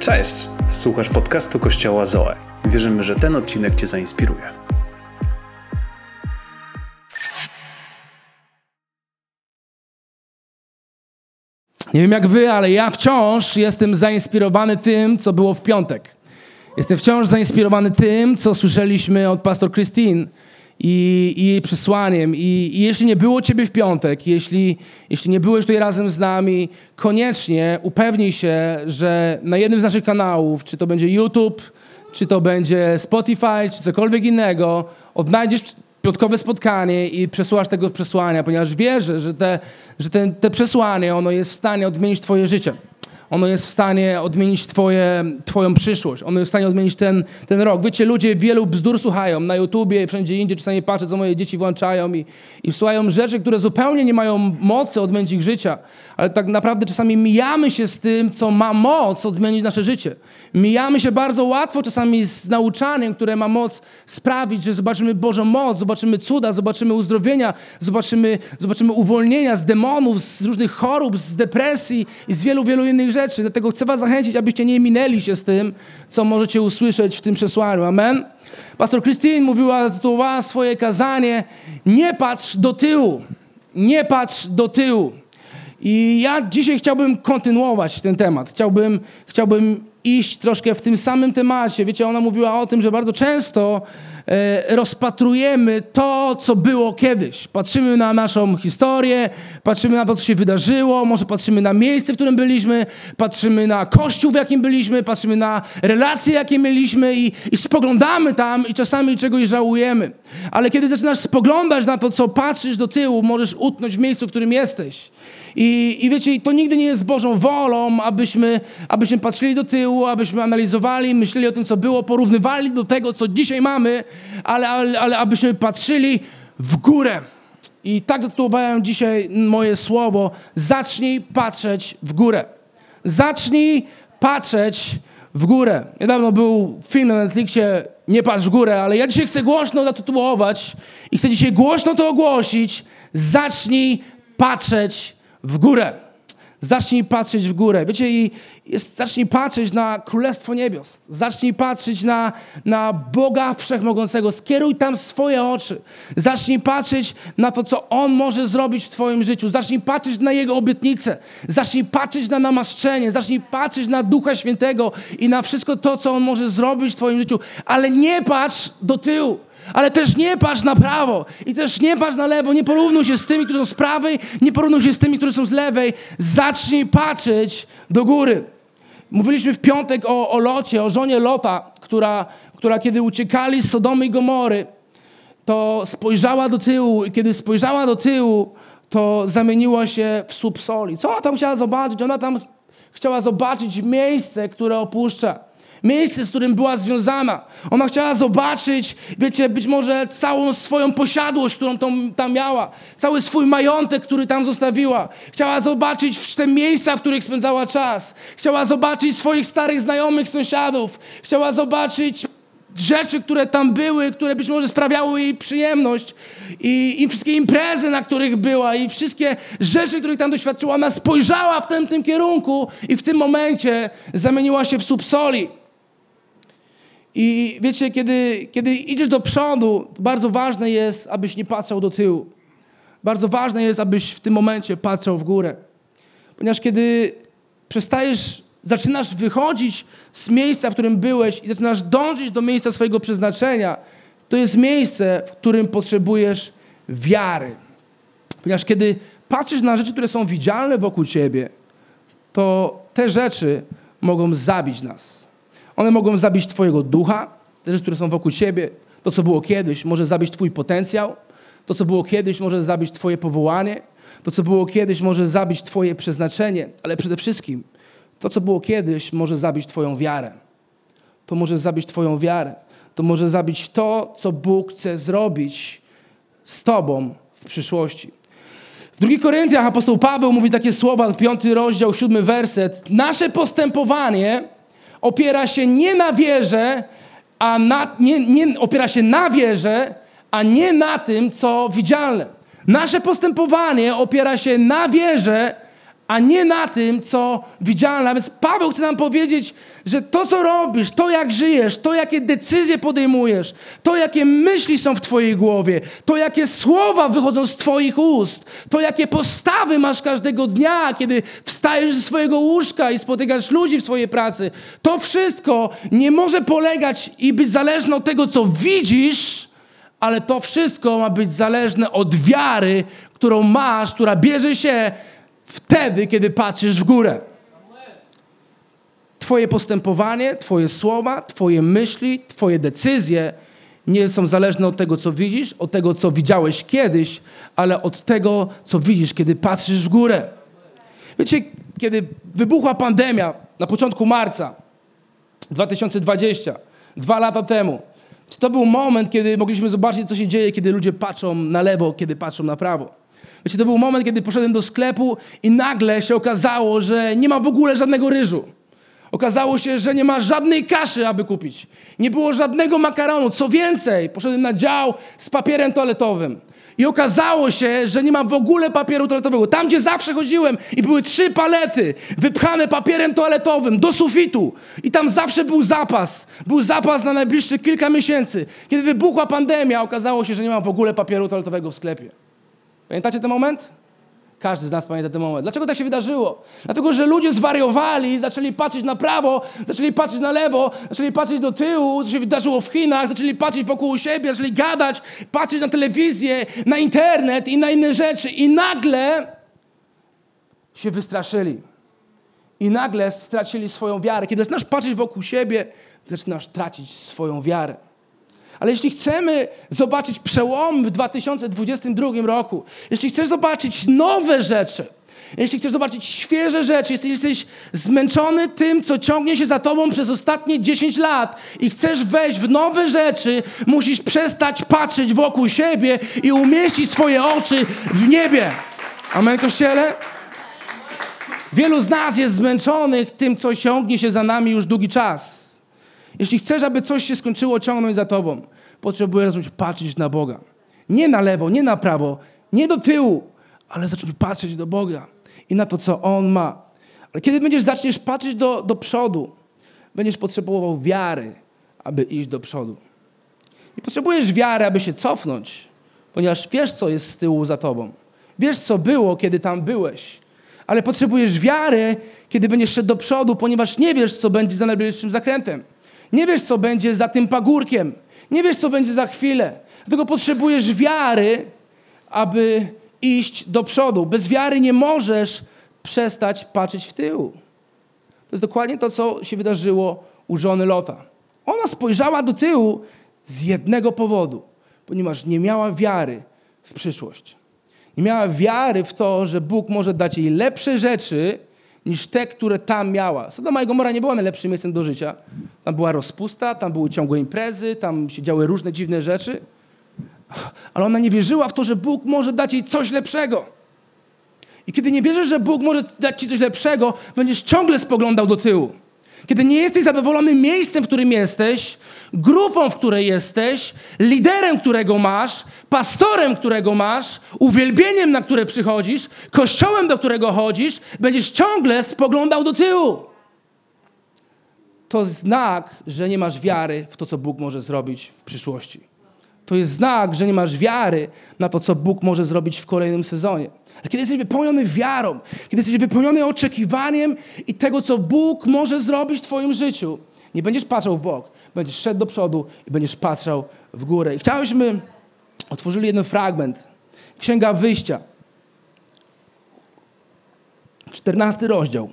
Cześć! Słuchasz podcastu Kościoła Zoe. Wierzymy, że ten odcinek Cię zainspiruje. Nie wiem jak wy, ale ja wciąż jestem zainspirowany tym, co było w piątek. Jestem wciąż zainspirowany tym, co słyszeliśmy od pastor Christine i, i jej przesłaniem. I, I, jeśli nie było ciebie w piątek, jeśli, jeśli nie byłeś tutaj razem z nami, koniecznie upewnij się, że na jednym z naszych kanałów, czy to będzie YouTube, czy to będzie Spotify, czy cokolwiek innego, odnajdziesz piątkowe spotkanie i przesłuchasz tego przesłania, ponieważ wierzę, że te, że te, te przesłanie, ono jest w stanie odmienić twoje życie. Ono jest w stanie odmienić twoje, Twoją przyszłość. Ono jest w stanie odmienić ten, ten rok. Wiecie, ludzie wielu bzdur słuchają na YouTubie, wszędzie indziej. Czasami patrzę, co moje dzieci włączają i, i słuchają rzeczy, które zupełnie nie mają mocy odmienić ich życia. Ale tak naprawdę czasami mijamy się z tym, co ma moc odmienić nasze życie. Mijamy się bardzo łatwo czasami z nauczaniem, które ma moc sprawić, że zobaczymy Bożą moc, zobaczymy cuda, zobaczymy uzdrowienia, zobaczymy, zobaczymy uwolnienia z demonów, z różnych chorób, z depresji i z wielu, wielu innych rzeczy. Dlatego chcę Was zachęcić, abyście nie minęli się z tym, co możecie usłyszeć w tym przesłaniu. Amen? Pastor Christine mówiła, zatytułowała swoje kazanie Nie patrz do tyłu. Nie patrz do tyłu. I ja dzisiaj chciałbym kontynuować ten temat. Chciałbym, chciałbym iść troszkę w tym samym temacie. Wiecie, ona mówiła o tym, że bardzo często rozpatrujemy to, co było kiedyś. Patrzymy na naszą historię, patrzymy na to, co się wydarzyło, może patrzymy na miejsce, w którym byliśmy, patrzymy na kościół, w jakim byliśmy, patrzymy na relacje, jakie mieliśmy i, i spoglądamy tam i czasami czegoś żałujemy. Ale kiedy zaczynasz spoglądać na to, co patrzysz do tyłu, możesz utnąć w miejscu, w którym jesteś. I, I wiecie, to nigdy nie jest Bożą wolą, abyśmy, abyśmy patrzyli do tyłu, abyśmy analizowali, myśleli o tym, co było, porównywali do tego, co dzisiaj mamy, ale, ale, ale abyśmy patrzyli w górę. I tak zatytułowałem dzisiaj moje słowo. Zacznij patrzeć w górę. Zacznij patrzeć w górę. Niedawno był film na Netflixie Nie patrz w górę, ale ja dzisiaj chcę głośno zatytułować i chcę dzisiaj głośno to ogłosić. Zacznij patrzeć w górę. Zacznij patrzeć w górę. Wiecie, i jest, zacznij patrzeć na Królestwo Niebios. Zacznij patrzeć na, na Boga Wszechmogącego. Skieruj tam swoje oczy. Zacznij patrzeć na to, co On może zrobić w Twoim życiu. Zacznij patrzeć na Jego obietnice. Zacznij patrzeć na namaszczenie. Zacznij patrzeć na Ducha Świętego i na wszystko to, co On może zrobić w Twoim życiu. Ale nie patrz do tyłu. Ale też nie patrz na prawo i też nie patrz na lewo. Nie porównuj się z tymi, którzy są z prawej, nie porównuj się z tymi, którzy są z lewej. Zacznij patrzeć do góry. Mówiliśmy w piątek o, o Locie, o żonie Lota, która, która kiedy uciekali z Sodomy i Gomory, to spojrzała do tyłu i kiedy spojrzała do tyłu, to zamieniła się w słup soli. Co ona tam chciała zobaczyć? Ona tam chciała zobaczyć miejsce, które opuszcza. Miejsce, z którym była związana. Ona chciała zobaczyć, wiecie, być może całą swoją posiadłość, którą tam, tam miała. Cały swój majątek, który tam zostawiła. Chciała zobaczyć te miejsca, w których spędzała czas. Chciała zobaczyć swoich starych znajomych, sąsiadów. Chciała zobaczyć rzeczy, które tam były, które być może sprawiały jej przyjemność i, i wszystkie imprezy, na których była i wszystkie rzeczy, których tam doświadczyła. Ona spojrzała w tym, tym kierunku i w tym momencie zamieniła się w subsoli. I wiecie, kiedy, kiedy idziesz do przodu, bardzo ważne jest, abyś nie patrzał do tyłu. Bardzo ważne jest, abyś w tym momencie patrzał w górę. Ponieważ kiedy przestajesz, zaczynasz wychodzić z miejsca, w którym byłeś i zaczynasz dążyć do miejsca swojego przeznaczenia, to jest miejsce, w którym potrzebujesz wiary. Ponieważ kiedy patrzysz na rzeczy, które są widzialne wokół ciebie, to te rzeczy mogą zabić nas. One mogą zabić Twojego ducha, te rzeczy, które są wokół Ciebie. To, co było kiedyś, może zabić Twój potencjał. To, co było kiedyś, może zabić Twoje powołanie. To, co było kiedyś, może zabić Twoje przeznaczenie. Ale przede wszystkim, to, co było kiedyś, może zabić Twoją wiarę. To może zabić Twoją wiarę. To może zabić to, co Bóg chce zrobić z Tobą w przyszłości. W 2 Koryntiach apostoł Paweł mówi takie słowa, piąty rozdział, siódmy werset. Nasze postępowanie opiera się nie na wierze, a na, nie, nie, opiera się na wierze, a nie na tym, co widzialne. Nasze postępowanie opiera się na wierze, a nie na tym, co widzialne. A więc Paweł chce nam powiedzieć, że to, co robisz, to, jak żyjesz, to, jakie decyzje podejmujesz, to, jakie myśli są w Twojej głowie, to, jakie słowa wychodzą z Twoich ust, to, jakie postawy masz każdego dnia, kiedy wstajesz ze swojego łóżka i spotykasz ludzi w swojej pracy, to wszystko nie może polegać i być zależne od tego, co widzisz, ale to wszystko ma być zależne od wiary, którą masz, która bierze się wtedy, kiedy patrzysz w górę. Twoje postępowanie, Twoje słowa, Twoje myśli, Twoje decyzje nie są zależne od tego, co widzisz, od tego, co widziałeś kiedyś, ale od tego, co widzisz, kiedy patrzysz w górę. Wiecie, kiedy wybuchła pandemia na początku marca 2020, dwa lata temu, to był moment, kiedy mogliśmy zobaczyć, co się dzieje, kiedy ludzie patrzą na lewo, kiedy patrzą na prawo. Wiecie, to był moment, kiedy poszedłem do sklepu i nagle się okazało, że nie ma w ogóle żadnego ryżu. Okazało się, że nie ma żadnej kaszy, aby kupić. Nie było żadnego makaronu. Co więcej, poszedłem na dział z papierem toaletowym. I okazało się, że nie ma w ogóle papieru toaletowego. Tam, gdzie zawsze chodziłem i były trzy palety wypchane papierem toaletowym do sufitu. I tam zawsze był zapas. Był zapas na najbliższe kilka miesięcy. Kiedy wybuchła pandemia, okazało się, że nie ma w ogóle papieru toaletowego w sklepie. Pamiętacie ten moment? Każdy z nas pamięta ten moment. Dlaczego tak się wydarzyło? Dlatego, że ludzie zwariowali, zaczęli patrzeć na prawo, zaczęli patrzeć na lewo, zaczęli patrzeć do tyłu, co się wydarzyło w Chinach, zaczęli patrzeć wokół siebie, zaczęli gadać, patrzeć na telewizję, na internet i na inne rzeczy. I nagle się wystraszyli. I nagle stracili swoją wiarę. Kiedy zaczynasz patrzeć wokół siebie, zaczynasz tracić swoją wiarę. Ale jeśli chcemy zobaczyć przełom w 2022 roku, jeśli chcesz zobaczyć nowe rzeczy, jeśli chcesz zobaczyć świeże rzeczy, jeśli jesteś zmęczony tym, co ciągnie się za tobą przez ostatnie 10 lat i chcesz wejść w nowe rzeczy, musisz przestać patrzeć wokół siebie i umieścić swoje oczy w niebie. Amen, Kościele? Wielu z nas jest zmęczonych tym, co ciągnie się za nami już długi czas. Jeśli chcesz, aby coś się skończyło ciągnąć za tobą, potrzebujesz zacząć patrzeć na Boga. Nie na lewo, nie na prawo, nie do tyłu, ale zacząć patrzeć do Boga i na to, co On ma. Ale kiedy będziesz zaczniesz patrzeć do, do przodu, będziesz potrzebował wiary, aby iść do przodu. Nie potrzebujesz wiary, aby się cofnąć, ponieważ wiesz, co jest z tyłu za tobą. Wiesz, co było, kiedy tam byłeś. Ale potrzebujesz wiary, kiedy będziesz szedł do przodu, ponieważ nie wiesz, co będzie za najbliższym zakrętem. Nie wiesz, co będzie za tym pagórkiem. Nie wiesz, co będzie za chwilę. Dlatego potrzebujesz wiary, aby iść do przodu. Bez wiary nie możesz przestać patrzeć w tył. To jest dokładnie to, co się wydarzyło u żony Lota. Ona spojrzała do tyłu z jednego powodu, ponieważ nie miała wiary w przyszłość. Nie miała wiary w to, że Bóg może dać jej lepsze rzeczy, niż te, które tam miała. Sodoma i Gomora nie była najlepszym miejscem do życia. Tam była rozpusta, tam były ciągłe imprezy, tam się działy różne dziwne rzeczy. Ale ona nie wierzyła w to, że Bóg może dać jej coś lepszego. I kiedy nie wierzysz, że Bóg może dać ci coś lepszego, będziesz ciągle spoglądał do tyłu. Kiedy nie jesteś zadowolony miejscem, w którym jesteś, grupą, w której jesteś, liderem, którego masz, pastorem, którego masz, uwielbieniem, na które przychodzisz, kościołem, do którego chodzisz, będziesz ciągle spoglądał do tyłu. To znak, że nie masz wiary w to, co Bóg może zrobić w przyszłości. To jest znak, że nie masz wiary na to, co Bóg może zrobić w kolejnym sezonie. Ale kiedy jesteś wypełniony wiarą, kiedy jesteś wypełniony oczekiwaniem i tego, co Bóg może zrobić w Twoim życiu, nie będziesz patrzał w bok, będziesz szedł do przodu i będziesz patrzał w górę. I chciałyśmy, otworzyli jeden fragment. Księga Wyjścia. 14 rozdział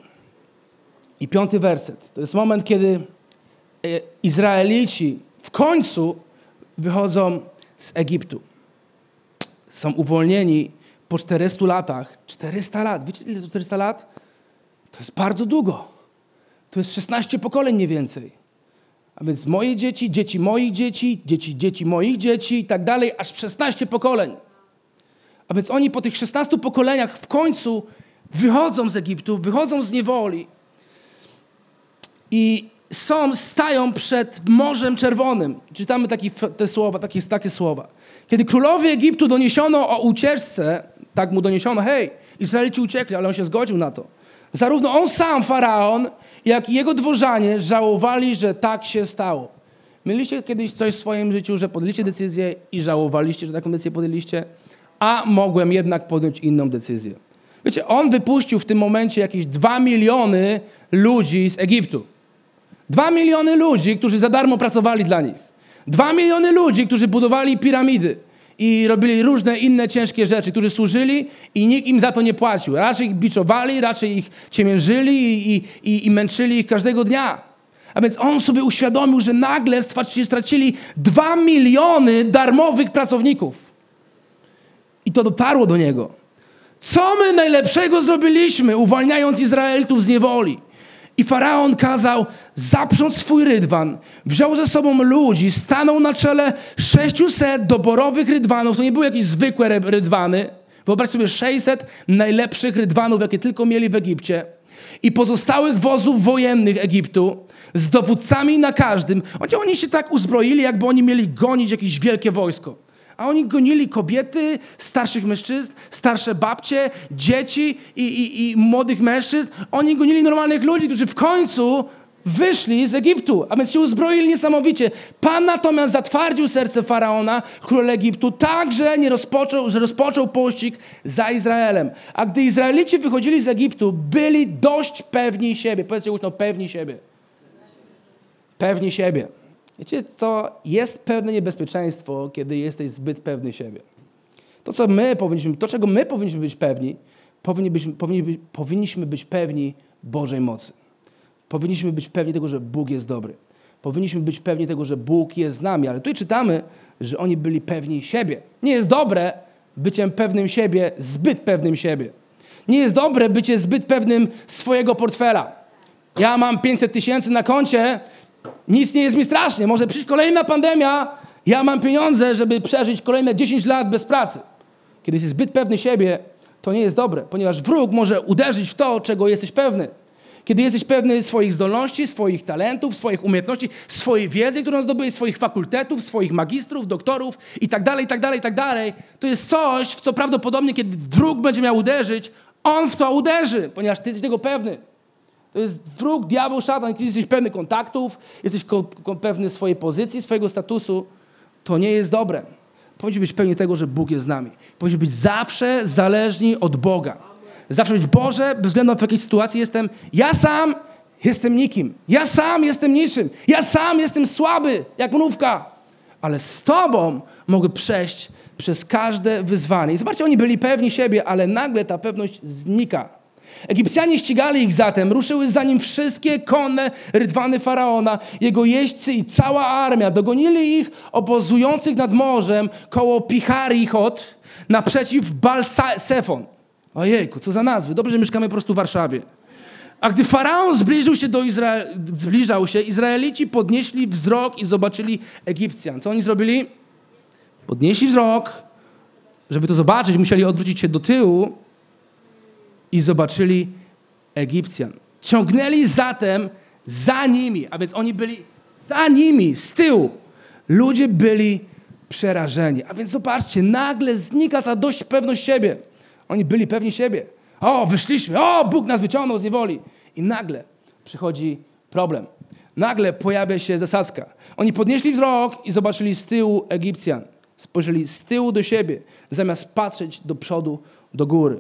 i piąty werset. To jest moment, kiedy e, Izraelici w końcu wychodzą z Egiptu. Są uwolnieni po 400 latach. 400 lat. Wiecie, ile to 400 lat? To jest bardzo długo. To jest 16 pokoleń mniej więcej. A więc moje dzieci, dzieci moich dzieci, dzieci, dzieci moich dzieci i tak dalej, aż 16 pokoleń. A więc oni po tych 16 pokoleniach w końcu wychodzą z Egiptu, wychodzą z niewoli i są, stają przed Morzem Czerwonym. Czytamy taki, te słowa, takie, takie słowa. Kiedy królowi Egiptu doniesiono o ucieczce, tak mu doniesiono, hej, Izraelici uciekli, ale on się zgodził na to. Zarówno on sam, faraon, jak i jego dworzanie żałowali, że tak się stało. Mieliście kiedyś coś w swoim życiu, że podjęliście decyzję i żałowaliście, że taką decyzję podjęliście? A mogłem jednak podjąć inną decyzję. Wiecie, on wypuścił w tym momencie jakieś dwa miliony ludzi z Egiptu. Dwa miliony ludzi, którzy za darmo pracowali dla nich. Dwa miliony ludzi, którzy budowali piramidy i robili różne inne ciężkie rzeczy, którzy służyli i nikt im za to nie płacił. Raczej ich biczowali, raczej ich ciemiężyli i, i, i, i męczyli ich każdego dnia. A więc on sobie uświadomił, że nagle stracili dwa miliony darmowych pracowników. I to dotarło do niego. Co my najlepszego zrobiliśmy, uwalniając Izraelitów z niewoli? I faraon kazał zaprząc swój rydwan, wziął ze sobą ludzi, stanął na czele 600 doborowych rydwanów. To nie były jakieś zwykłe rydwany. Wyobraź sobie 600 najlepszych rydwanów, jakie tylko mieli w Egipcie. I pozostałych wozów wojennych Egiptu z dowódcami na każdym. Oni się tak uzbroili, jakby oni mieli gonić jakieś wielkie wojsko. A oni gonili kobiety, starszych mężczyzn, starsze babcie, dzieci i, i, i młodych mężczyzn. Oni gonili normalnych ludzi, którzy w końcu wyszli z Egiptu, a więc się uzbroili niesamowicie. Pan natomiast zatwardził serce Faraona, króla Egiptu, tak, że, nie rozpoczął, że rozpoczął pościg za Izraelem. A gdy Izraelici wychodzili z Egiptu, byli dość pewni siebie. Powiedzcie głośno, pewni siebie. Pewni siebie. Wiecie co? Jest pewne niebezpieczeństwo, kiedy jesteś zbyt pewny siebie. To, co my powinniśmy, to czego my powinniśmy być pewni, powinni być, powinni być, powinniśmy być pewni Bożej mocy. Powinniśmy być pewni tego, że Bóg jest dobry. Powinniśmy być pewni tego, że Bóg jest z nami. Ale tutaj czytamy, że oni byli pewni siebie. Nie jest dobre byciem pewnym siebie, zbyt pewnym siebie. Nie jest dobre bycie zbyt pewnym swojego portfela. Ja mam 500 tysięcy na koncie, nic nie jest mi strasznie. Może przyjść kolejna pandemia, ja mam pieniądze, żeby przeżyć kolejne 10 lat bez pracy. Kiedy jesteś zbyt pewny siebie, to nie jest dobre, ponieważ wróg może uderzyć w to, czego jesteś pewny. Kiedy jesteś pewny swoich zdolności, swoich talentów, swoich umiejętności, swojej wiedzy, którą zdobyłeś, swoich fakultetów, swoich magistrów, doktorów i tak dalej, i tak dalej, i tak dalej, to jest coś, w co prawdopodobnie, kiedy wróg będzie miał uderzyć, on w to uderzy, ponieważ ty jesteś tego pewny. To jest wróg, diabeł, szatan. Kiedy jesteś pewny kontaktów, jesteś pewny swojej pozycji, swojego statusu, to nie jest dobre. Powinniśmy być pewni tego, że Bóg jest z nami. Powinniśmy być zawsze zależni od Boga. Zawsze być Boże, bez względu na w jakiej sytuacji jestem. Ja sam jestem nikim. Ja sam jestem niczym. Ja sam jestem słaby, jak mrówka. Ale z Tobą mogę przejść przez każde wyzwanie. I zobaczcie, oni byli pewni siebie, ale nagle ta pewność znika. Egipcjanie ścigali ich zatem, ruszyły za nim wszystkie konne rydwany faraona, jego jeźdźcy i cała armia. Dogonili ich obozujących nad morzem koło Picharichot naprzeciw Balsefon. Ojejku, co za nazwy. Dobrze, że mieszkamy po prostu w Warszawie. A gdy faraon zbliżył się do zbliżał się, Izraelici podnieśli wzrok i zobaczyli Egipcjan. Co oni zrobili? Podnieśli wzrok, żeby to zobaczyć, musieli odwrócić się do tyłu i zobaczyli Egipcjan. Ciągnęli zatem za nimi, a więc oni byli za nimi, z tyłu. Ludzie byli przerażeni. A więc zobaczcie, nagle znika ta dość pewność siebie. Oni byli pewni siebie. O, wyszliśmy, o, Bóg nas wyciągnął z niewoli. I nagle przychodzi problem. Nagle pojawia się zasadzka. Oni podnieśli wzrok i zobaczyli z tyłu Egipcjan. Spojrzeli z tyłu do siebie, zamiast patrzeć do przodu, do góry.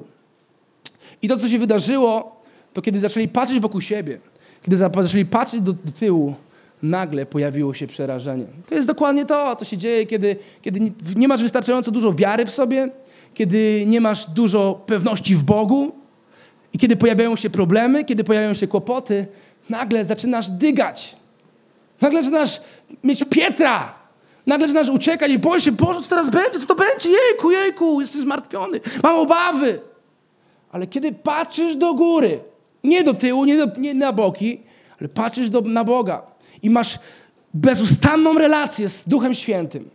I to, co się wydarzyło, to kiedy zaczęli patrzeć wokół siebie, kiedy zaczęli patrzeć do, do tyłu, nagle pojawiło się przerażenie. To jest dokładnie to, co się dzieje, kiedy, kiedy nie masz wystarczająco dużo wiary w sobie, kiedy nie masz dużo pewności w Bogu i kiedy pojawiają się problemy, kiedy pojawiają się kłopoty, nagle zaczynasz dygać. Nagle zaczynasz mieć Pietra. Nagle zaczynasz uciekać i boisz się, Boże, co teraz będzie? Co to będzie? Jejku, jejku, jesteś zmartwiony. Mam obawy. Ale kiedy patrzysz do góry, nie do tyłu, nie, do, nie na boki, ale patrzysz do, na Boga i masz bezustanną relację z Duchem Świętym,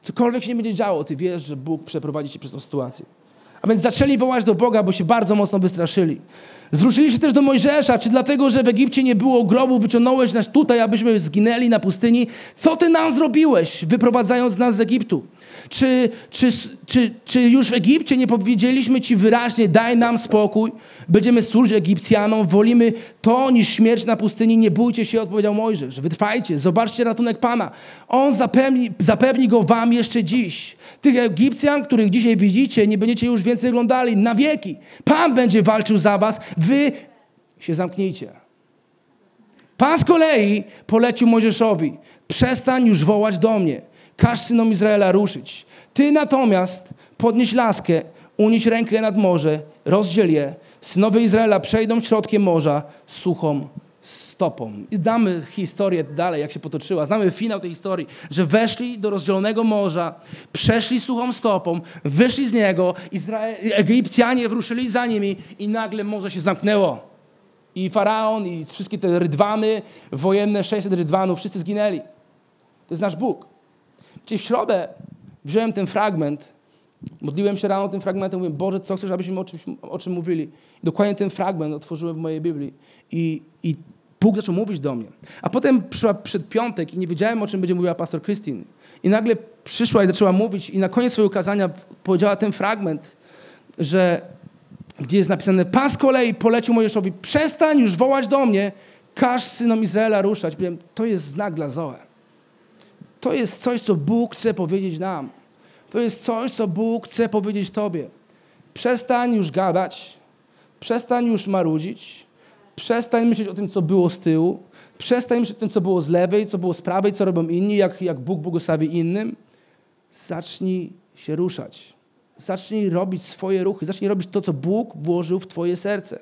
cokolwiek się nie będzie działo, ty wiesz, że Bóg przeprowadzi cię przez tę sytuację. A więc zaczęli wołać do Boga, bo się bardzo mocno wystraszyli. Zwrócili się też do Mojżesza, czy dlatego, że w Egipcie nie było grobu, wyciągnąłeś nas tutaj, abyśmy zginęli na pustyni? Co ty nam zrobiłeś, wyprowadzając nas z Egiptu? Czy, czy, czy, czy już w Egipcie nie powiedzieliśmy ci wyraźnie, daj nam spokój, będziemy służyć Egipcjanom, wolimy to niż śmierć na pustyni, nie bójcie się, odpowiedział Mojżesz. Wytrwajcie, zobaczcie ratunek Pana. On zapewni, zapewni go wam jeszcze dziś. Tych Egipcjan, których dzisiaj widzicie, nie będziecie już więcej oglądali na wieki. Pan będzie walczył za was, wy się zamknijcie. Pan z kolei polecił Mojżeszowi, przestań już wołać do mnie, każ synom Izraela ruszyć. Ty natomiast podnieś laskę, unieś rękę nad morze, rozdziel je, synowie Izraela przejdą środkiem morza suchą stopą. I znamy historię dalej, jak się potoczyła. Znamy finał tej historii, że weszli do rozdzielonego morza, przeszli suchą stopą, wyszli z niego, Izrael, Egipcjanie wruszyli za nimi i nagle morze się zamknęło. I faraon, i wszystkie te rydwany wojenne, 600 rydwanów, wszyscy zginęli. To jest nasz Bóg. Czyli w środę wziąłem ten fragment, modliłem się rano tym fragmentem, mówię, Boże, co chcesz, abyśmy o, czymś, o czym mówili. I dokładnie ten fragment otworzyłem w mojej Biblii. I, I Bóg zaczął mówić do mnie. A potem przyszła przed piątek i nie wiedziałem, o czym będzie mówiła pastor Christine. I nagle przyszła i zaczęła mówić i na koniec swojego kazania powiedziała ten fragment, że gdzie jest napisane, Pan z kolei polecił Mojżeszowi, przestań już wołać do mnie, każ synom Izraela ruszać. Powiem, to jest znak dla Zoe. To jest coś, co Bóg chce powiedzieć nam. To jest coś, co Bóg chce powiedzieć Tobie. Przestań już gadać, przestań już marudzić, przestań myśleć o tym, co było z tyłu, przestań myśleć o tym, co było z lewej, co było z prawej, co robią inni, jak, jak Bóg błogosławi innym. Zacznij się ruszać. Zacznij robić swoje ruchy. Zacznij robić to, co Bóg włożył w Twoje serce.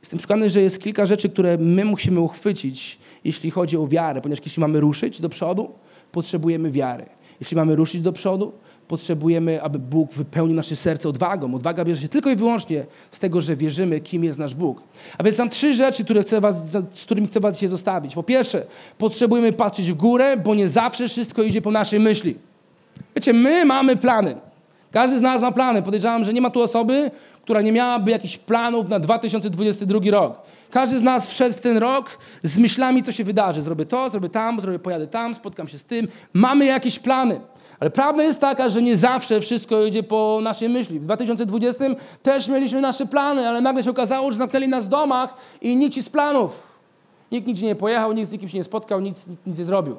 Jestem przekonany, że jest kilka rzeczy, które my musimy uchwycić, jeśli chodzi o wiarę, ponieważ jeśli mamy ruszyć do przodu, potrzebujemy wiary. Jeśli mamy ruszyć do przodu, potrzebujemy, aby Bóg wypełnił nasze serce odwagą. Odwaga bierze się tylko i wyłącznie z tego, że wierzymy, kim jest nasz Bóg. A więc mam trzy rzeczy, które chcę was, z którymi chcę Was dzisiaj zostawić. Po pierwsze, potrzebujemy patrzeć w górę, bo nie zawsze wszystko idzie po naszej myśli. Wiecie, my mamy plany. Każdy z nas ma plany. Podejrzewam, że nie ma tu osoby, która nie miałaby jakichś planów na 2022 rok. Każdy z nas wszedł w ten rok z myślami, co się wydarzy. Zrobię to, zrobię tam, zrobię, pojadę tam, spotkam się z tym. Mamy jakieś plany. Ale prawda jest taka, że nie zawsze wszystko idzie po naszej myśli. W 2020 też mieliśmy nasze plany, ale nagle się okazało, że zamknęli nas w domach i nikt z planów. Nikt nigdzie nie pojechał, nikt z nikim się nie spotkał, nic, nic nie zrobił.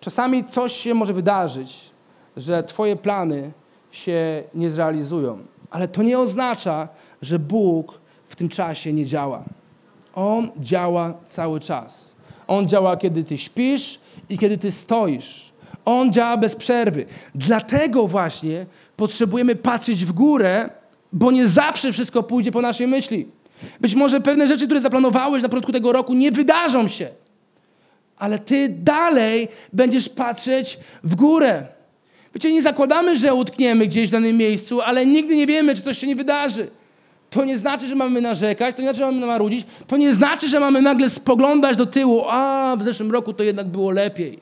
Czasami coś się może wydarzyć, że Twoje plany się nie zrealizują. Ale to nie oznacza, że Bóg w tym czasie nie działa. On działa cały czas. On działa, kiedy Ty śpisz i kiedy Ty stoisz. On działa bez przerwy. Dlatego właśnie potrzebujemy patrzeć w górę, bo nie zawsze wszystko pójdzie po naszej myśli. Być może pewne rzeczy, które zaplanowałeś na początku tego roku, nie wydarzą się. Ale ty dalej będziesz patrzeć w górę. Wiecie, nie zakładamy, że utkniemy gdzieś w danym miejscu, ale nigdy nie wiemy, czy coś się nie wydarzy. To nie znaczy, że mamy narzekać, to nie znaczy, że mamy marudzić, to nie znaczy, że mamy nagle spoglądać do tyłu. A, w zeszłym roku to jednak było lepiej.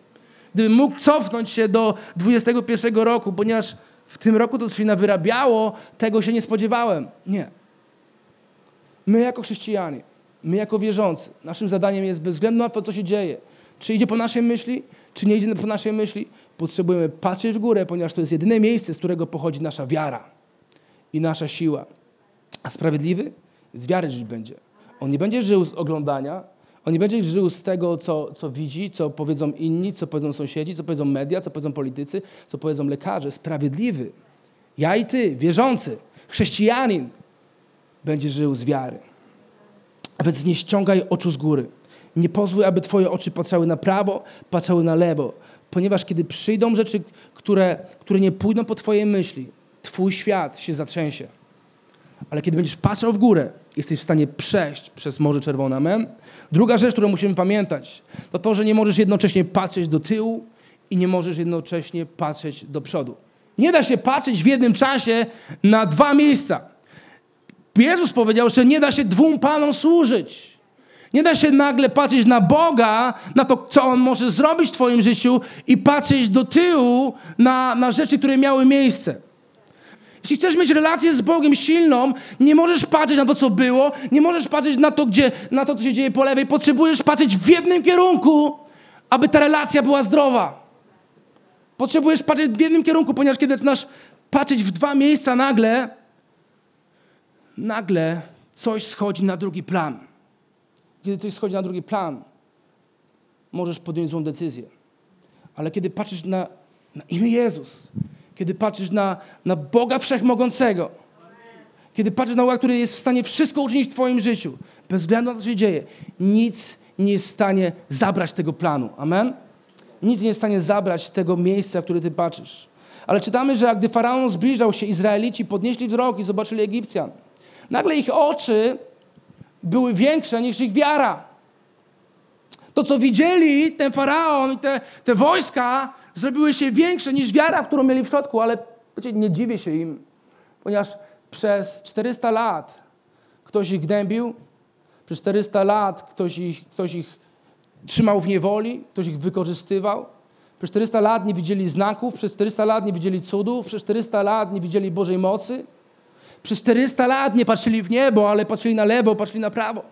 Gdybym mógł cofnąć się do 21 roku, ponieważ w tym roku to się nawyrabiało, tego się nie spodziewałem. Nie. My jako chrześcijanie, my jako wierzący, naszym zadaniem jest bez względu na to, co się dzieje, czy idzie po naszej myśli, czy nie idzie po naszej myśli, potrzebujemy patrzeć w górę, ponieważ to jest jedyne miejsce, z którego pochodzi nasza wiara i nasza siła. A sprawiedliwy z wiary żyć będzie. On nie będzie żył z oglądania, on nie będzie żył z tego, co, co widzi, co powiedzą inni, co powiedzą sąsiedzi, co powiedzą media, co powiedzą politycy, co powiedzą lekarze. Sprawiedliwy, ja i ty, wierzący, chrześcijanin, będzie żył z wiary. A więc nie ściągaj oczu z góry. Nie pozwól, aby twoje oczy patrzały na prawo, patrzały na lewo. Ponieważ kiedy przyjdą rzeczy, które, które nie pójdą po twojej myśli, twój świat się zatrzęsie. Ale kiedy będziesz patrzał w górę, jesteś w stanie przejść przez Morze Czerwone. Amen? Druga rzecz, którą musimy pamiętać, to to, że nie możesz jednocześnie patrzeć do tyłu i nie możesz jednocześnie patrzeć do przodu. Nie da się patrzeć w jednym czasie na dwa miejsca. Jezus powiedział, że nie da się dwóm panom służyć. Nie da się nagle patrzeć na Boga, na to, co On może zrobić w Twoim życiu i patrzeć do tyłu na, na rzeczy, które miały miejsce. Jeśli chcesz mieć relację z Bogiem silną, nie możesz patrzeć na to, co było, nie możesz patrzeć na to, gdzie, na to, co się dzieje po lewej. Potrzebujesz patrzeć w jednym kierunku, aby ta relacja była zdrowa. Potrzebujesz patrzeć w jednym kierunku, ponieważ kiedy zaczynasz patrzeć w dwa miejsca nagle, nagle coś schodzi na drugi plan. Kiedy coś schodzi na drugi plan, możesz podjąć złą decyzję. Ale kiedy patrzysz na, na imię Jezus, kiedy patrzysz na, na Boga Wszechmogącego, kiedy patrzysz na Boga, który jest w stanie wszystko uczynić w Twoim życiu, bez względu na to, co się dzieje, nic nie jest w stanie zabrać tego planu. Amen? Nic nie jest w stanie zabrać tego miejsca, w które Ty patrzysz. Ale czytamy, że gdy Faraon zbliżał się, Izraelici podnieśli wzrok i zobaczyli Egipcjan. Nagle ich oczy były większe niż ich wiara. To, co widzieli, ten faraon i te, te wojska, zrobiły się większe niż wiara, którą mieli w środku, ale nie dziwię się im, ponieważ przez 400 lat ktoś ich gnębił, przez 400 lat ktoś ich, ktoś ich trzymał w niewoli, ktoś ich wykorzystywał. Przez 400 lat nie widzieli znaków, przez 400 lat nie widzieli cudów, przez 400 lat nie widzieli Bożej mocy. Przez 400 lat nie patrzyli w niebo, ale patrzyli na lewo, patrzyli na prawo.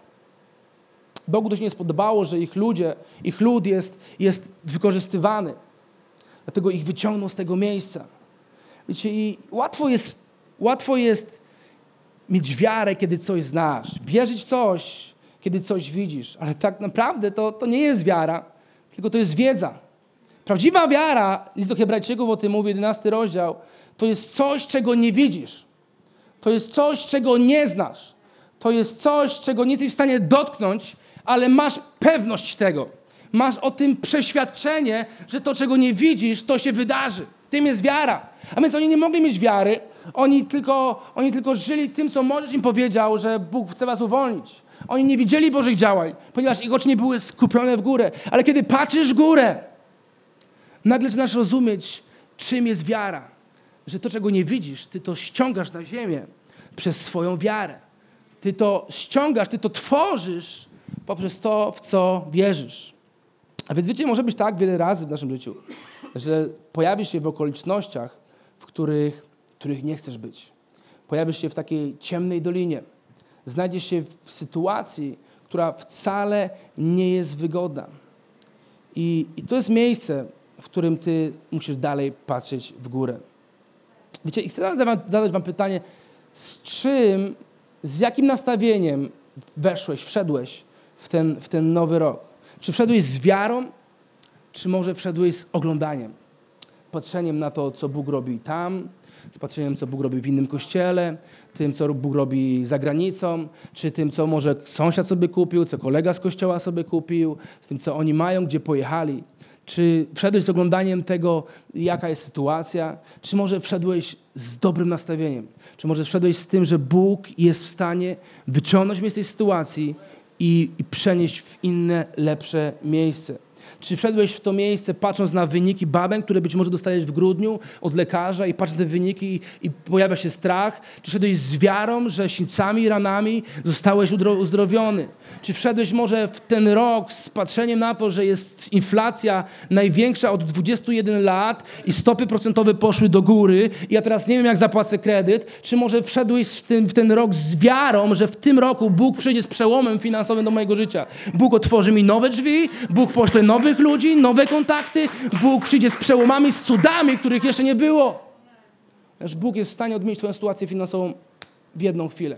Bogu to się nie spodobało, że ich ludzie, ich lud jest, jest wykorzystywany. Dlatego ich wyciągnął z tego miejsca. Wiecie, i łatwo jest, łatwo jest mieć wiarę, kiedy coś znasz. Wierzyć w coś, kiedy coś widzisz. Ale tak naprawdę to, to nie jest wiara, tylko to jest wiedza. Prawdziwa wiara, list do Hebrajczyków o tym mówi, 11 rozdział, to jest coś, czego nie widzisz. To jest coś, czego nie znasz. To jest coś, czego nie jesteś w stanie dotknąć, ale masz pewność tego. Masz o tym przeświadczenie, że to, czego nie widzisz, to się wydarzy. Tym jest wiara. A więc oni nie mogli mieć wiary, oni tylko, oni tylko żyli tym, co Możesz im powiedział, że Bóg chce was uwolnić. Oni nie widzieli Bożych działań, ponieważ ich oczy nie były skupione w górę. Ale kiedy patrzysz w górę, nagle zaczynasz rozumieć, czym jest wiara. Że to, czego nie widzisz, ty to ściągasz na ziemię przez swoją wiarę. Ty to ściągasz, ty to tworzysz poprzez to, w co wierzysz. A więc wiecie, może być tak wiele razy w naszym życiu, że pojawisz się w okolicznościach, w których, których nie chcesz być. Pojawisz się w takiej ciemnej dolinie. Znajdziesz się w sytuacji, która wcale nie jest wygodna. I, I to jest miejsce, w którym ty musisz dalej patrzeć w górę. Wiecie, i chcę zadać wam pytanie, z czym, z jakim nastawieniem weszłeś, wszedłeś w ten, w ten nowy rok? Czy wszedłeś z wiarą, czy może wszedłeś z oglądaniem? Patrzeniem na to, co Bóg robi tam, z patrzeniem, co Bóg robi w innym kościele, tym, co Bóg robi za granicą, czy tym, co może sąsiad sobie kupił, co kolega z kościoła sobie kupił, z tym, co oni mają, gdzie pojechali. Czy wszedłeś z oglądaniem tego, jaka jest sytuacja? Czy może wszedłeś z dobrym nastawieniem? Czy może wszedłeś z tym, że Bóg jest w stanie wyciągnąć mnie z tej sytuacji i, i przenieść w inne, lepsze miejsce? Czy wszedłeś w to miejsce patrząc na wyniki badań, które być może dostajesz w grudniu od lekarza i patrzysz na te wyniki i, i pojawia się strach? Czy wszedłeś z wiarą, że sińcami i ranami zostałeś uzdrowiony? Czy wszedłeś może w ten rok z patrzeniem na to, że jest inflacja największa od 21 lat i stopy procentowe poszły do góry i ja teraz nie wiem, jak zapłacę kredyt? Czy może wszedłeś w ten, w ten rok z wiarą, że w tym roku Bóg przyjdzie z przełomem finansowym do mojego życia? Bóg otworzy mi nowe drzwi, Bóg pośle nowy nowych ludzi, nowe kontakty. Bóg przyjdzie z przełomami, z cudami, których jeszcze nie było. Aż Bóg jest w stanie odmienić Twoją sytuację finansową w jedną chwilę.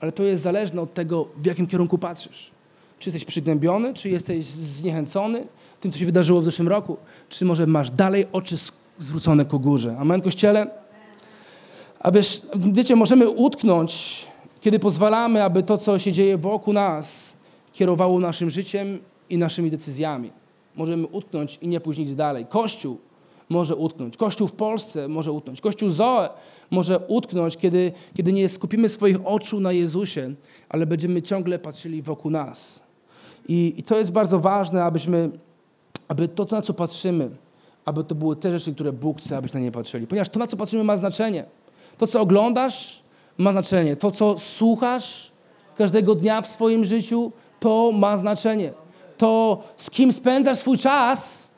Ale to jest zależne od tego, w jakim kierunku patrzysz. Czy jesteś przygnębiony, czy jesteś zniechęcony tym, co się wydarzyło w zeszłym roku, czy może masz dalej oczy zwrócone ku górze. Amen, Kościele? A wiesz, wiecie, możemy utknąć, kiedy pozwalamy, aby to, co się dzieje wokół nas, kierowało naszym życiem i naszymi decyzjami. Możemy utknąć i nie nic dalej. Kościół może utknąć. Kościół w Polsce może utknąć. Kościół Zoe może utknąć, kiedy, kiedy nie skupimy swoich oczu na Jezusie, ale będziemy ciągle patrzyli wokół nas. I, i to jest bardzo ważne, abyśmy, aby to, na co patrzymy, aby to były te rzeczy, które Bóg chce, abyśmy na nie patrzyli. Ponieważ to, na co patrzymy, ma znaczenie. To, co oglądasz, ma znaczenie. To, co słuchasz każdego dnia w swoim życiu, to ma znaczenie to z kim spędzasz swój czas,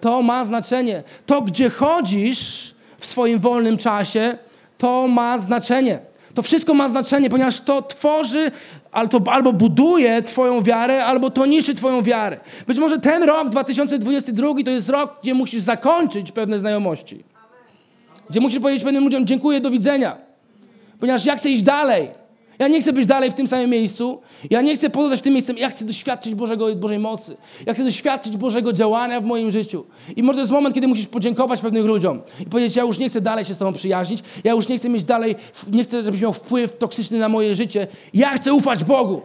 to ma znaczenie. To, gdzie chodzisz, w swoim wolnym czasie, to ma znaczenie. To wszystko ma znaczenie, ponieważ to tworzy albo, albo buduje Twoją wiarę, albo to niszczy Twoją wiarę. Być może ten rok 2022 to jest rok, gdzie musisz zakończyć pewne znajomości. Gdzie musisz powiedzieć pewnym ludziom dziękuję, do widzenia. Ponieważ ja chcę iść dalej. Ja nie chcę być dalej w tym samym miejscu. Ja nie chcę pozostać w tym miejscu. Ja chcę doświadczyć Bożego, Bożej mocy. Ja chcę doświadczyć Bożego działania w moim życiu. I może to jest moment, kiedy musisz podziękować pewnym ludziom i powiedzieć, ja już nie chcę dalej się z Tobą przyjaźnić. Ja już nie chcę mieć dalej, nie chcę, żebyś miał wpływ toksyczny na moje życie. Ja chcę ufać Bogu.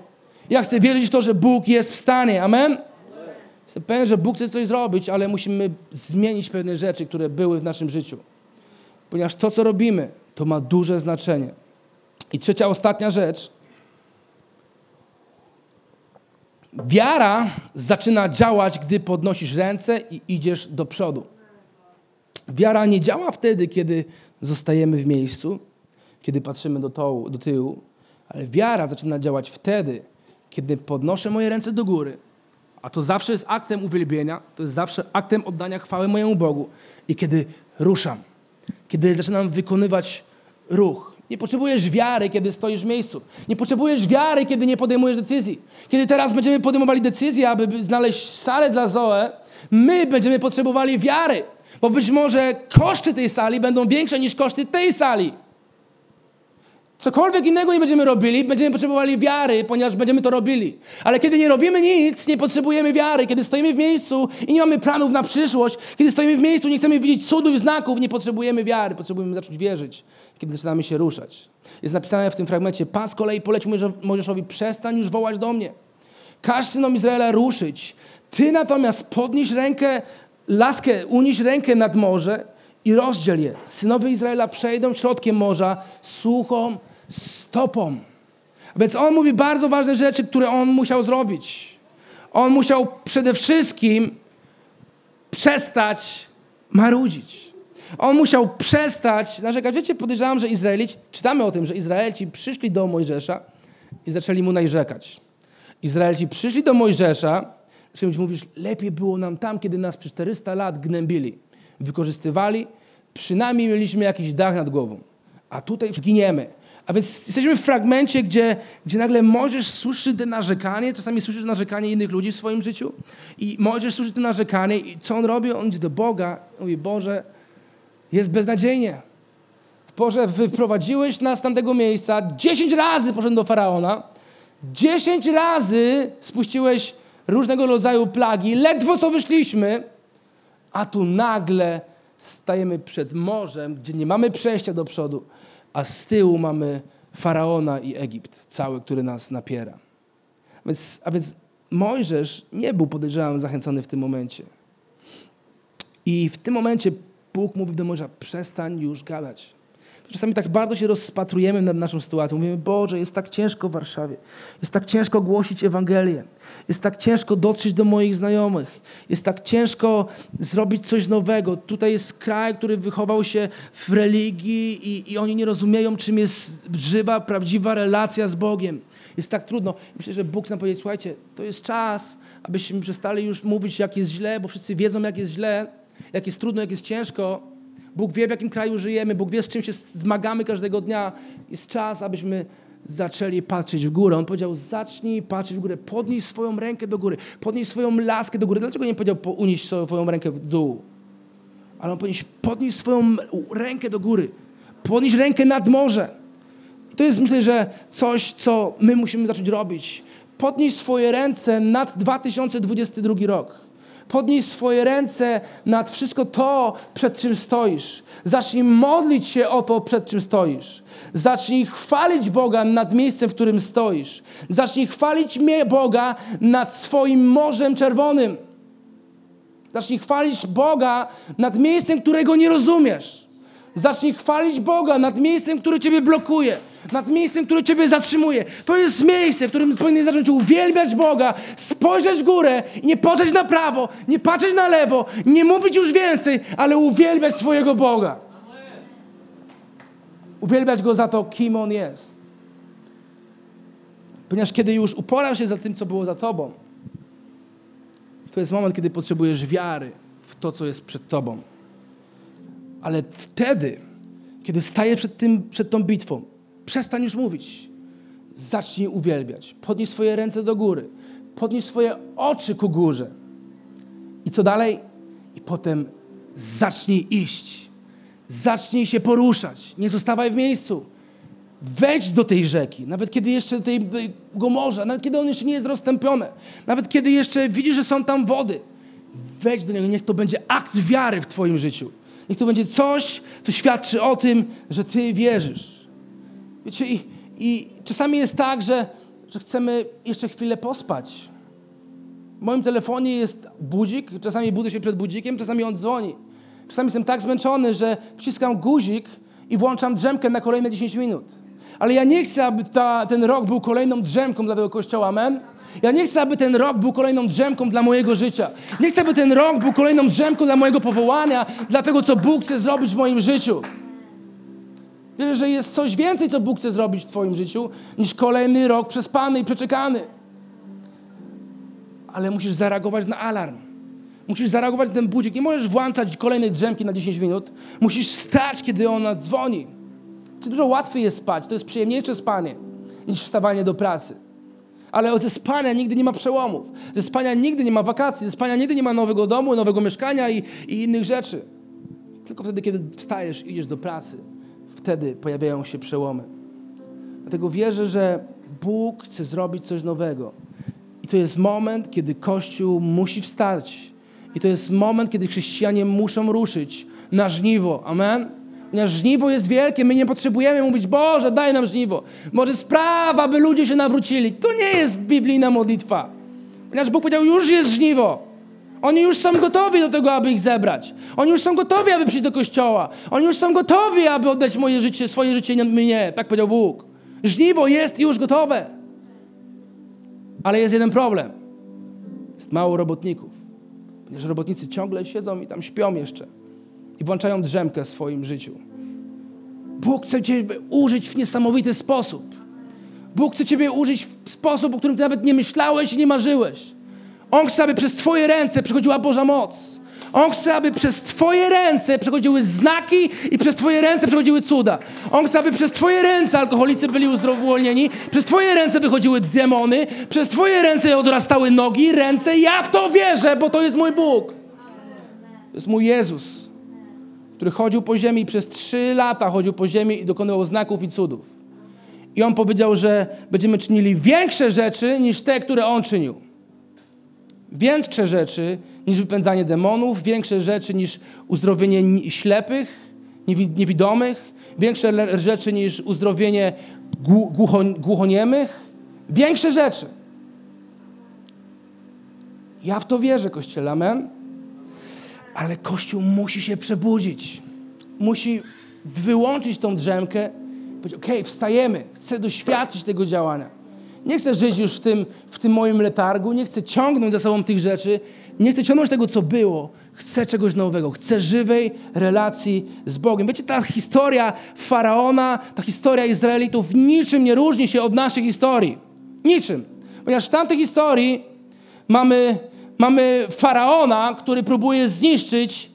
Ja chcę wierzyć w to, że Bóg jest w stanie. Amen? Jestem pewien, że Bóg chce coś zrobić, ale musimy zmienić pewne rzeczy, które były w naszym życiu. Ponieważ to, co robimy, to ma duże znaczenie. I trzecia, ostatnia rzecz. Wiara zaczyna działać, gdy podnosisz ręce i idziesz do przodu. Wiara nie działa wtedy, kiedy zostajemy w miejscu, kiedy patrzymy do, tołu, do tyłu, ale wiara zaczyna działać wtedy, kiedy podnoszę moje ręce do góry, a to zawsze jest aktem uwielbienia, to jest zawsze aktem oddania chwały mojemu Bogu i kiedy ruszam, kiedy zaczynam wykonywać ruch. Nie potrzebujesz wiary, kiedy stoisz w miejscu. Nie potrzebujesz wiary, kiedy nie podejmujesz decyzji. Kiedy teraz będziemy podejmowali decyzję, aby znaleźć salę dla Zoe, my będziemy potrzebowali wiary. Bo być może koszty tej sali będą większe niż koszty tej sali. Cokolwiek innego nie będziemy robili, będziemy potrzebowali wiary, ponieważ będziemy to robili. Ale kiedy nie robimy nic, nie potrzebujemy wiary. Kiedy stoimy w miejscu i nie mamy planów na przyszłość, kiedy stoimy w miejscu, nie chcemy widzieć cudów i znaków, nie potrzebujemy wiary. Potrzebujemy zacząć wierzyć, kiedy zaczynamy się ruszać. Jest napisane w tym fragmencie, Pan z kolei polecił Mojżeszowi, przestań już wołać do mnie. Każ synom Izraela ruszyć. Ty natomiast podnieś rękę, laskę, unieś rękę nad morze i rozdziel je. Synowie Izraela przejdą środkiem morza suchą stopą. Więc on mówi bardzo ważne rzeczy, które on musiał zrobić. On musiał przede wszystkim przestać marudzić. On musiał przestać narzekać. Wiecie, podejrzewam, że Izraelici, czytamy o tym, że Izraelici przyszli do Mojżesza i zaczęli mu narzekać. Izraelici przyszli do Mojżesza, zaczęli mówisz, lepiej było nam tam, kiedy nas przez 400 lat gnębili, wykorzystywali, przynajmniej mieliśmy jakiś dach nad głową. A tutaj zginiemy. A więc jesteśmy w fragmencie, gdzie, gdzie nagle możesz słyszeć te narzekanie, czasami słyszysz narzekanie innych ludzi w swoim życiu i możesz słyszeć te narzekanie i co on robi? On idzie do Boga mówi, Boże, jest beznadziejnie. Boże, wyprowadziłeś nas z tamtego miejsca, dziesięć razy poszedłem do Faraona, dziesięć razy spuściłeś różnego rodzaju plagi, ledwo co wyszliśmy, a tu nagle stajemy przed morzem, gdzie nie mamy przejścia do przodu a z tyłu mamy Faraona i Egipt, cały, który nas napiera. Więc, a więc Mojżesz nie był, podejrzewam, zachęcony w tym momencie. I w tym momencie Bóg mówi do Mojżesza, przestań już gadać. Czasami tak bardzo się rozpatrujemy nad naszą sytuacją. Mówimy, Boże, jest tak ciężko w Warszawie. Jest tak ciężko głosić Ewangelię. Jest tak ciężko dotrzeć do moich znajomych. Jest tak ciężko zrobić coś nowego. Tutaj jest kraj, który wychował się w religii i, i oni nie rozumieją, czym jest żywa, prawdziwa relacja z Bogiem. Jest tak trudno. Myślę, że Bóg nam powiedzieć, słuchajcie, to jest czas, abyśmy przestali już mówić, jak jest źle, bo wszyscy wiedzą, jak jest źle, jak jest trudno, jak jest ciężko Bóg wie, w jakim kraju żyjemy, Bóg wie, z czym się zmagamy każdego dnia. Jest czas, abyśmy zaczęli patrzeć w górę. On powiedział, zacznij patrzeć w górę, podnieś swoją rękę do góry, podnieś swoją laskę do góry. Dlaczego nie powiedział, unieść swoją rękę w dół? Ale on powiedział, podnieś swoją rękę do góry, podnieś rękę nad morze. I to jest, myślę, że coś, co my musimy zacząć robić. Podnieś swoje ręce nad 2022 rok. Podnieś swoje ręce nad wszystko to, przed czym stoisz. Zacznij modlić się o to, przed czym stoisz. Zacznij chwalić Boga nad miejscem, w którym stoisz. Zacznij chwalić Boga nad swoim Morzem Czerwonym. Zacznij chwalić Boga nad miejscem, którego nie rozumiesz. Zacznij chwalić Boga nad miejscem, które Ciebie blokuje nad miejscem, które Ciebie zatrzymuje. To jest miejsce, w którym powinien zacząć uwielbiać Boga, spojrzeć w górę i nie patrzeć na prawo, nie patrzeć na lewo, nie mówić już więcej, ale uwielbiać swojego Boga. Uwielbiać Go za to, kim On jest. Ponieważ kiedy już uporasz się za tym, co było za Tobą, to jest moment, kiedy potrzebujesz wiary w to, co jest przed Tobą. Ale wtedy, kiedy staje przed, tym, przed tą bitwą, przestań już mówić. Zacznij uwielbiać. Podnieś swoje ręce do góry. Podnieś swoje oczy ku górze. I co dalej? I potem zacznij iść. Zacznij się poruszać. Nie zostawaj w miejscu. Wejdź do tej rzeki, nawet kiedy jeszcze tej, tego morza, nawet kiedy on jeszcze nie jest rozstąpione, nawet kiedy jeszcze widzisz, że są tam wody. Wejdź do niego, niech to będzie akt wiary w Twoim życiu. Niech to będzie coś, co świadczy o tym, że Ty wierzysz. Wiecie, i, i czasami jest tak, że, że chcemy jeszcze chwilę pospać. W moim telefonie jest budzik, czasami budzę się przed budzikiem, czasami on dzwoni. Czasami jestem tak zmęczony, że wciskam guzik i włączam drzemkę na kolejne 10 minut. Ale ja nie chcę, aby ta, ten rok był kolejną drzemką dla tego kościoła, amen? Ja nie chcę, aby ten rok był kolejną drzemką dla mojego życia. Nie chcę, aby ten rok był kolejną drzemką dla mojego powołania, dla tego, co Bóg chce zrobić w moim życiu. Wierzę, że jest coś więcej, co Bóg chce zrobić w Twoim życiu, niż kolejny rok przespany i przeczekany. Ale musisz zareagować na alarm. Musisz zareagować na ten budzik. Nie możesz włączać kolejnej drzemki na 10 minut. Musisz stać, kiedy ona dzwoni. Czy dużo łatwiej jest spać? To jest przyjemniejsze spanie niż wstawanie do pracy. Ale ze spania nigdy nie ma przełomów. Ze spania nigdy nie ma wakacji. Ze spania nigdy nie ma nowego domu, nowego mieszkania i, i innych rzeczy. Tylko wtedy, kiedy wstajesz idziesz do pracy, wtedy pojawiają się przełomy. Dlatego wierzę, że Bóg chce zrobić coś nowego. I to jest moment, kiedy Kościół musi wstać. I to jest moment, kiedy chrześcijanie muszą ruszyć na żniwo. Amen? Ponieważ żniwo jest wielkie, my nie potrzebujemy mówić, Boże, daj nam żniwo. Może sprawa, aby ludzie się nawrócili. To nie jest biblijna modlitwa. Ponieważ Bóg powiedział, już jest żniwo. Oni już są gotowi do tego, aby ich zebrać. Oni już są gotowi, aby przyjść do kościoła. Oni już są gotowi, aby oddać moje życie, swoje życie mnie. Tak powiedział Bóg. Żniwo jest już gotowe. Ale jest jeden problem. Jest mało robotników. Ponieważ robotnicy ciągle siedzą i tam śpią jeszcze i włączają drzemkę w swoim życiu. Bóg chce Ciebie użyć w niesamowity sposób. Bóg chce Ciebie użyć w sposób, o którym Ty nawet nie myślałeś i nie marzyłeś. On chce, aby przez Twoje ręce przechodziła Boża moc. On chce, aby przez Twoje ręce przechodziły znaki i przez Twoje ręce przechodziły cuda. On chce, aby przez Twoje ręce alkoholicy byli uzdrowolnieni, przez Twoje ręce wychodziły demony, przez Twoje ręce odrastały nogi, ręce. Ja w to wierzę, bo to jest mój Bóg. To jest mój Jezus który chodził po ziemi przez trzy lata chodził po ziemi i dokonywał znaków i cudów. I on powiedział, że będziemy czynili większe rzeczy niż te, które on czynił. Większe rzeczy niż wypędzanie demonów, większe rzeczy niż uzdrowienie ślepych, niewidomych, większe rzeczy niż uzdrowienie głucho, głuchoniemych, większe rzeczy. Ja w to wierzę, Kościele, amen? Ale Kościół musi się przebudzić. Musi wyłączyć tą drzemkę powiedzieć, okej, okay, wstajemy, chcę doświadczyć tego działania. Nie chcę żyć już w tym, w tym moim letargu, nie chcę ciągnąć za sobą tych rzeczy, nie chcę ciągnąć tego, co było. Chcę czegoś nowego, chcę żywej relacji z Bogiem. Wiecie, ta historia faraona, ta historia Izraelitów niczym nie różni się od naszej historii. Niczym. Ponieważ w tamtej historii mamy mamy faraona, który próbuje zniszczyć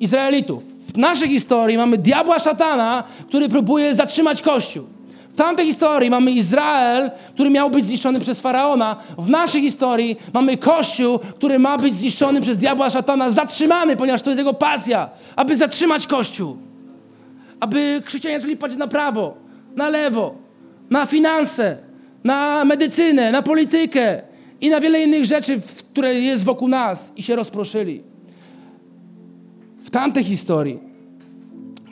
Izraelitów. W naszej historii mamy diabła szatana, który próbuje zatrzymać Kościół. Tamtej historii mamy Izrael, który miał być zniszczony przez faraona. W naszej historii mamy Kościół, który ma być zniszczony przez diabła szatana, zatrzymany, ponieważ to jest jego pasja, aby zatrzymać Kościół. Aby chrześcijanie zaczęli patrzeć na prawo, na lewo, na finanse, na medycynę, na politykę, i na wiele innych rzeczy, które jest wokół nas i się rozproszyli. W tamtej historii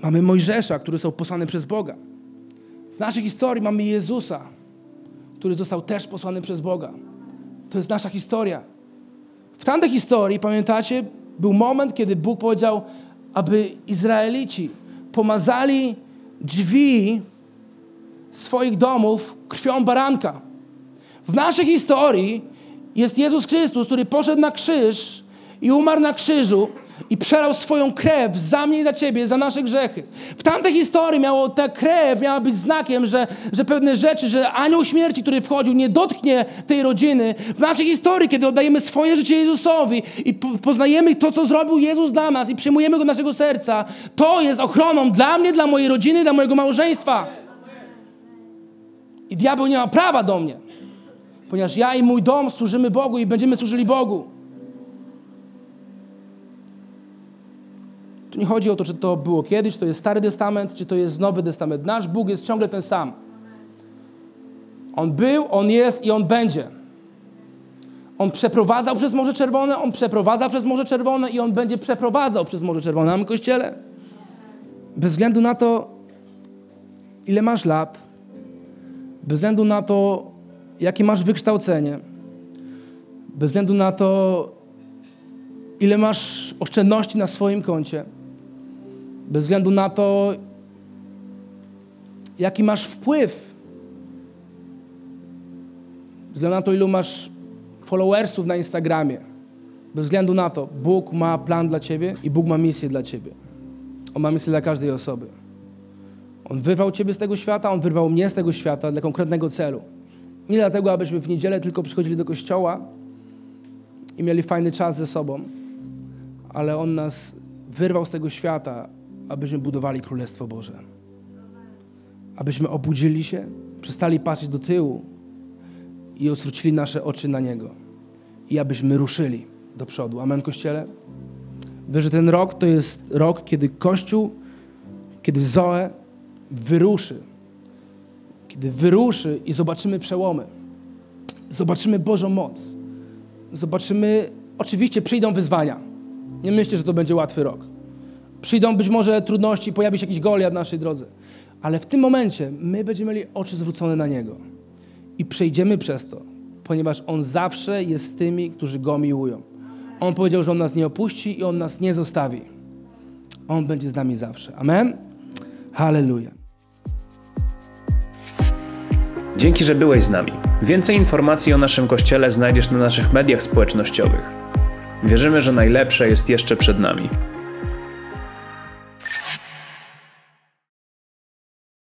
mamy Mojżesza, który został posłany przez Boga. W naszej historii mamy Jezusa, który został też posłany przez Boga. To jest nasza historia. W tamtej historii, pamiętacie, był moment, kiedy Bóg powiedział, aby Izraelici pomazali drzwi swoich domów krwią baranka. W naszej historii jest Jezus Chrystus, który poszedł na krzyż i umarł na krzyżu i przelał swoją krew za mnie i za ciebie, za nasze grzechy. W tamtej historii miało ta krew miała być znakiem, że, że pewne rzeczy, że anioł śmierci, który wchodził, nie dotknie tej rodziny. W naszej historii, kiedy oddajemy swoje życie Jezusowi i po, poznajemy to, co zrobił Jezus dla nas i przyjmujemy go do naszego serca, to jest ochroną dla mnie, dla mojej rodziny, dla mojego małżeństwa. I diabeł nie ma prawa do mnie, ponieważ ja i mój dom służymy Bogu i będziemy służyli Bogu. Tu nie chodzi o to, czy to było kiedyś, czy to jest Stary Testament, czy to jest Nowy Testament. Nasz Bóg jest ciągle ten sam. On był, On jest i On będzie. On przeprowadzał przez Morze Czerwone, On przeprowadza przez Morze Czerwone i On będzie przeprowadzał przez Morze Czerwone. Mamy Kościele? Bez względu na to, ile masz lat, bez względu na to, jakie masz wykształcenie, bez względu na to, ile masz oszczędności na swoim koncie, bez względu na to, jaki masz wpływ, bez względu na to, ilu masz followersów na Instagramie, bez względu na to, Bóg ma plan dla ciebie i Bóg ma misję dla ciebie. On ma misję dla każdej osoby. On wyrwał ciebie z tego świata, on wyrwał mnie z tego świata dla konkretnego celu. Nie dlatego, abyśmy w niedzielę tylko przychodzili do kościoła i mieli fajny czas ze sobą, ale on nas wyrwał z tego świata, abyśmy budowali Królestwo Boże. Abyśmy obudzili się, przestali patrzeć do tyłu i odwrócili nasze oczy na Niego. I abyśmy ruszyli do przodu. Amen, Kościele? Wiesz, że ten rok to jest rok, kiedy Kościół, kiedy Zoe wyruszy. Kiedy wyruszy i zobaczymy przełomy. Zobaczymy Bożą moc. Zobaczymy, oczywiście przyjdą wyzwania. Nie myślę, że to będzie łatwy rok. Przyjdą być może trudności, pojawi się jakiś Goliat na naszej drodze. Ale w tym momencie my będziemy mieli oczy zwrócone na Niego. I przejdziemy przez to, ponieważ On zawsze jest z tymi, którzy Go miłują. On powiedział, że On nas nie opuści i On nas nie zostawi. On będzie z nami zawsze. Amen? Hallelujah. Dzięki, że byłeś z nami. Więcej informacji o naszym kościele znajdziesz na naszych mediach społecznościowych. Wierzymy, że najlepsze jest jeszcze przed nami.